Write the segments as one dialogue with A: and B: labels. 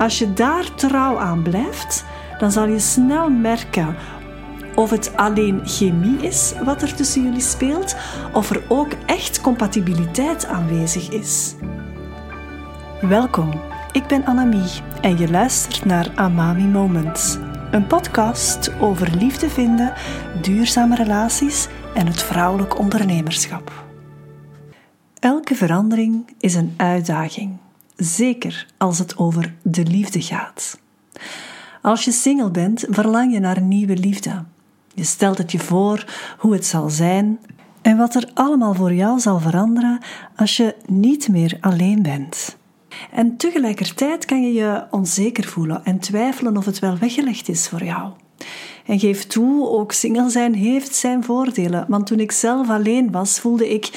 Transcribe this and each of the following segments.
A: Als je daar trouw aan blijft, dan zal je snel merken of het alleen chemie is wat er tussen jullie speelt, of er ook echt compatibiliteit aanwezig is. Welkom, ik ben Annemie en je luistert naar Amami Moments, een podcast over liefde vinden, duurzame relaties en het vrouwelijk ondernemerschap. Elke verandering is een uitdaging, zeker als het over de liefde gaat. Als je single bent, verlang je naar nieuwe liefde. Je stelt het je voor hoe het zal zijn en wat er allemaal voor jou zal veranderen als je niet meer alleen bent. En tegelijkertijd kan je je onzeker voelen en twijfelen of het wel weggelegd is voor jou. En geef toe, ook single zijn heeft zijn voordelen. Want toen ik zelf alleen was, voelde ik,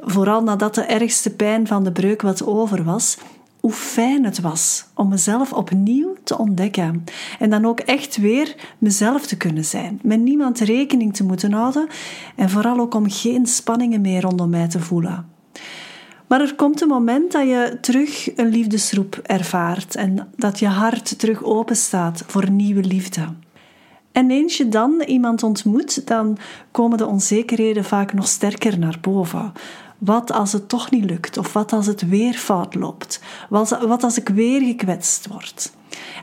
A: vooral nadat de ergste pijn van de breuk wat over was, hoe fijn het was om mezelf opnieuw te ontdekken. En dan ook echt weer mezelf te kunnen zijn. Met niemand rekening te moeten houden. En vooral ook om geen spanningen meer rondom mij te voelen. Maar er komt een moment dat je terug een liefdesroep ervaart en dat je hart terug open staat voor nieuwe liefde. En eens je dan iemand ontmoet, dan komen de onzekerheden vaak nog sterker naar boven. Wat als het toch niet lukt? Of wat als het weer fout loopt? Wat als ik weer gekwetst word?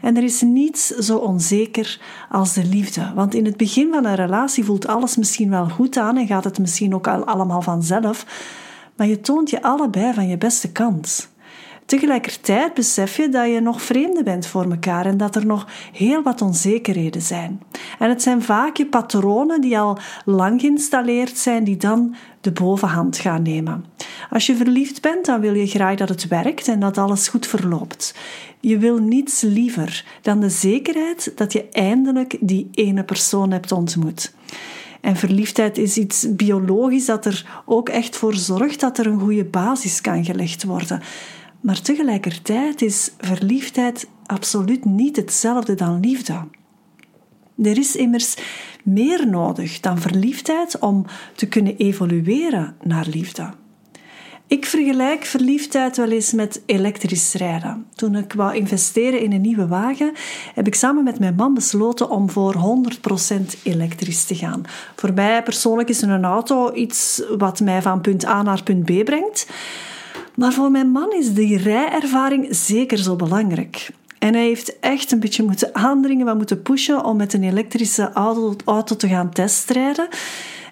A: En er is niets zo onzeker als de liefde. Want in het begin van een relatie voelt alles misschien wel goed aan en gaat het misschien ook al allemaal vanzelf. Maar je toont je allebei van je beste kant. Tegelijkertijd besef je dat je nog vreemde bent voor elkaar en dat er nog heel wat onzekerheden zijn. En het zijn vaak je patronen die al lang geïnstalleerd zijn, die dan de bovenhand gaan nemen. Als je verliefd bent, dan wil je graag dat het werkt en dat alles goed verloopt. Je wil niets liever dan de zekerheid dat je eindelijk die ene persoon hebt ontmoet. En verliefdheid is iets biologisch dat er ook echt voor zorgt dat er een goede basis kan gelegd worden. Maar tegelijkertijd is verliefdheid absoluut niet hetzelfde dan liefde. Er is immers meer nodig dan verliefdheid om te kunnen evolueren naar liefde. Ik vergelijk verliefdheid wel eens met elektrisch rijden. Toen ik wou investeren in een nieuwe wagen, heb ik samen met mijn man besloten om voor 100% elektrisch te gaan. Voor mij persoonlijk is een auto iets wat mij van punt A naar punt B brengt. Maar voor mijn man is die rijervaring zeker zo belangrijk. En hij heeft echt een beetje moeten aandringen, wat moeten pushen om met een elektrische auto, auto te gaan testrijden.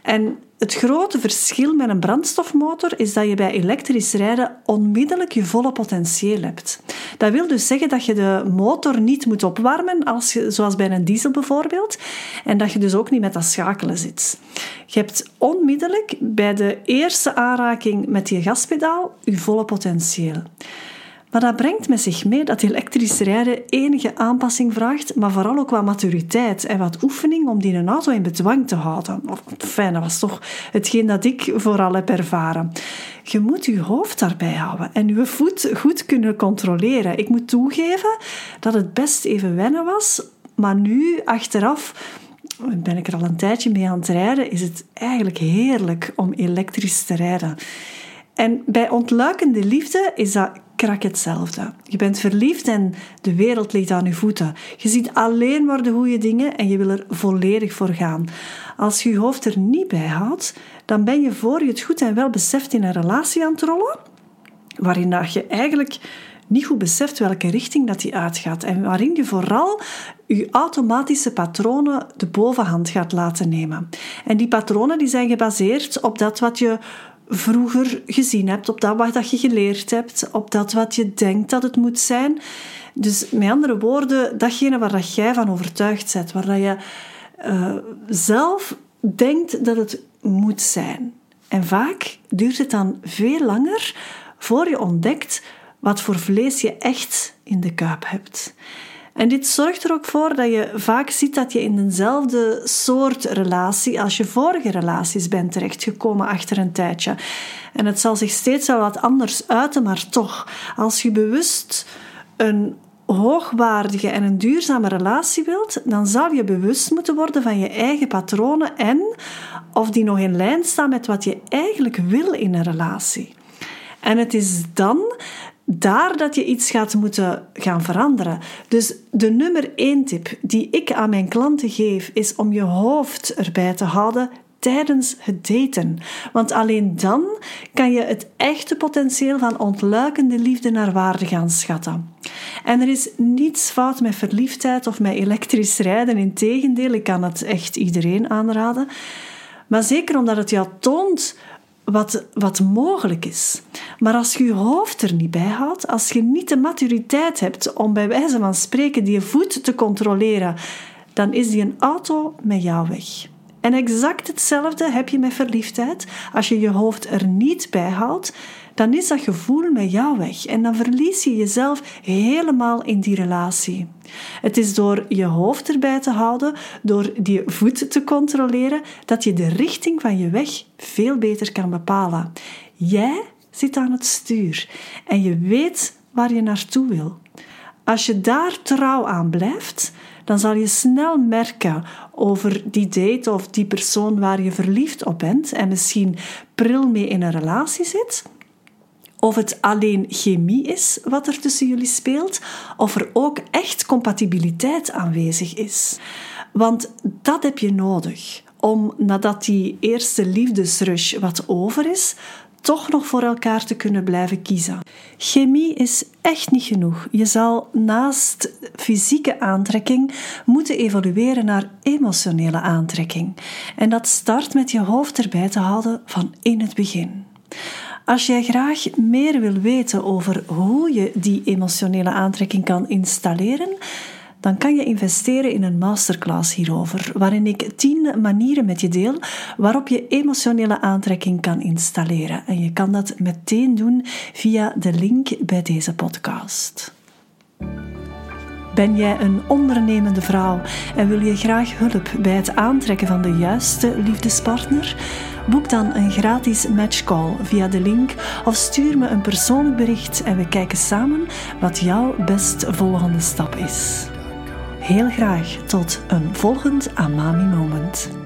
A: En het grote verschil met een brandstofmotor is dat je bij elektrisch rijden onmiddellijk je volle potentieel hebt. Dat wil dus zeggen dat je de motor niet moet opwarmen, als je, zoals bij een diesel bijvoorbeeld, en dat je dus ook niet met dat schakelen zit. Je hebt onmiddellijk bij de eerste aanraking met je gaspedaal je volle potentieel. Maar dat brengt met zich mee dat elektrisch rijden enige aanpassing vraagt, maar vooral ook wat maturiteit en wat oefening om die een auto in bedwang te houden. Fijn, dat was toch hetgeen dat ik vooral heb ervaren. Je moet je hoofd daarbij houden en je voet goed kunnen controleren. Ik moet toegeven dat het best even wennen was, maar nu achteraf ben ik er al een tijdje mee aan het rijden, is het eigenlijk heerlijk om elektrisch te rijden. En bij ontluikende liefde is dat krak hetzelfde. Je bent verliefd en de wereld ligt aan je voeten. Je ziet alleen maar de goede dingen en je wil er volledig voor gaan. Als je je hoofd er niet bij houdt, dan ben je voor je het goed en wel beseft in een relatie aan het rollen, waarin dat je eigenlijk niet goed beseft welke richting dat die uitgaat en waarin je vooral je automatische patronen de bovenhand gaat laten nemen. En die patronen die zijn gebaseerd op dat wat je vroeger gezien hebt, op dat wat je geleerd hebt, op dat wat je denkt dat het moet zijn. Dus met andere woorden, datgene waar dat jij van overtuigd bent, waar dat je uh, zelf denkt dat het moet zijn. En vaak duurt het dan veel langer voor je ontdekt wat voor vlees je echt in de kuip hebt. En dit zorgt er ook voor dat je vaak ziet dat je in dezelfde soort relatie als je vorige relaties bent terechtgekomen achter een tijdje. En het zal zich steeds wel wat anders uiten, maar toch, als je bewust een hoogwaardige en een duurzame relatie wilt, dan zal je bewust moeten worden van je eigen patronen en of die nog in lijn staan met wat je eigenlijk wil in een relatie. En het is dan daar dat je iets gaat moeten gaan veranderen. Dus de nummer één tip die ik aan mijn klanten geef is om je hoofd erbij te houden tijdens het daten. Want alleen dan kan je het echte potentieel van ontluikende liefde naar waarde gaan schatten. En er is niets fout met verliefdheid of met elektrisch rijden. Integendeel, ik kan het echt iedereen aanraden. Maar zeker omdat het jou toont wat, wat mogelijk is. Maar als je je hoofd er niet bij houdt, als je niet de maturiteit hebt om bij wijze van spreken die voet te controleren, dan is die een auto met jou weg. En exact hetzelfde heb je met verliefdheid. Als je je hoofd er niet bij houdt, dan is dat gevoel met jou weg en dan verlies je jezelf helemaal in die relatie. Het is door je hoofd erbij te houden, door die voet te controleren, dat je de richting van je weg veel beter kan bepalen. Jij zit aan het stuur en je weet waar je naartoe wil. Als je daar trouw aan blijft, dan zal je snel merken over die date of die persoon waar je verliefd op bent en misschien pril mee in een relatie zit. Of het alleen chemie is wat er tussen jullie speelt, of er ook echt compatibiliteit aanwezig is. Want dat heb je nodig om nadat die eerste liefdesrush wat over is, toch nog voor elkaar te kunnen blijven kiezen. Chemie is echt niet genoeg. Je zal naast fysieke aantrekking moeten evolueren naar emotionele aantrekking. En dat start met je hoofd erbij te houden van in het begin. Als jij graag meer wil weten over hoe je die emotionele aantrekking kan installeren, dan kan je investeren in een masterclass hierover, waarin ik 10 manieren met je deel waarop je emotionele aantrekking kan installeren. En je kan dat meteen doen via de link bij deze podcast. Ben jij een ondernemende vrouw en wil je graag hulp bij het aantrekken van de juiste liefdespartner? Boek dan een gratis matchcall via de link of stuur me een persoonlijk bericht en we kijken samen wat jouw best volgende stap is. Heel graag tot een volgend Amami Moment.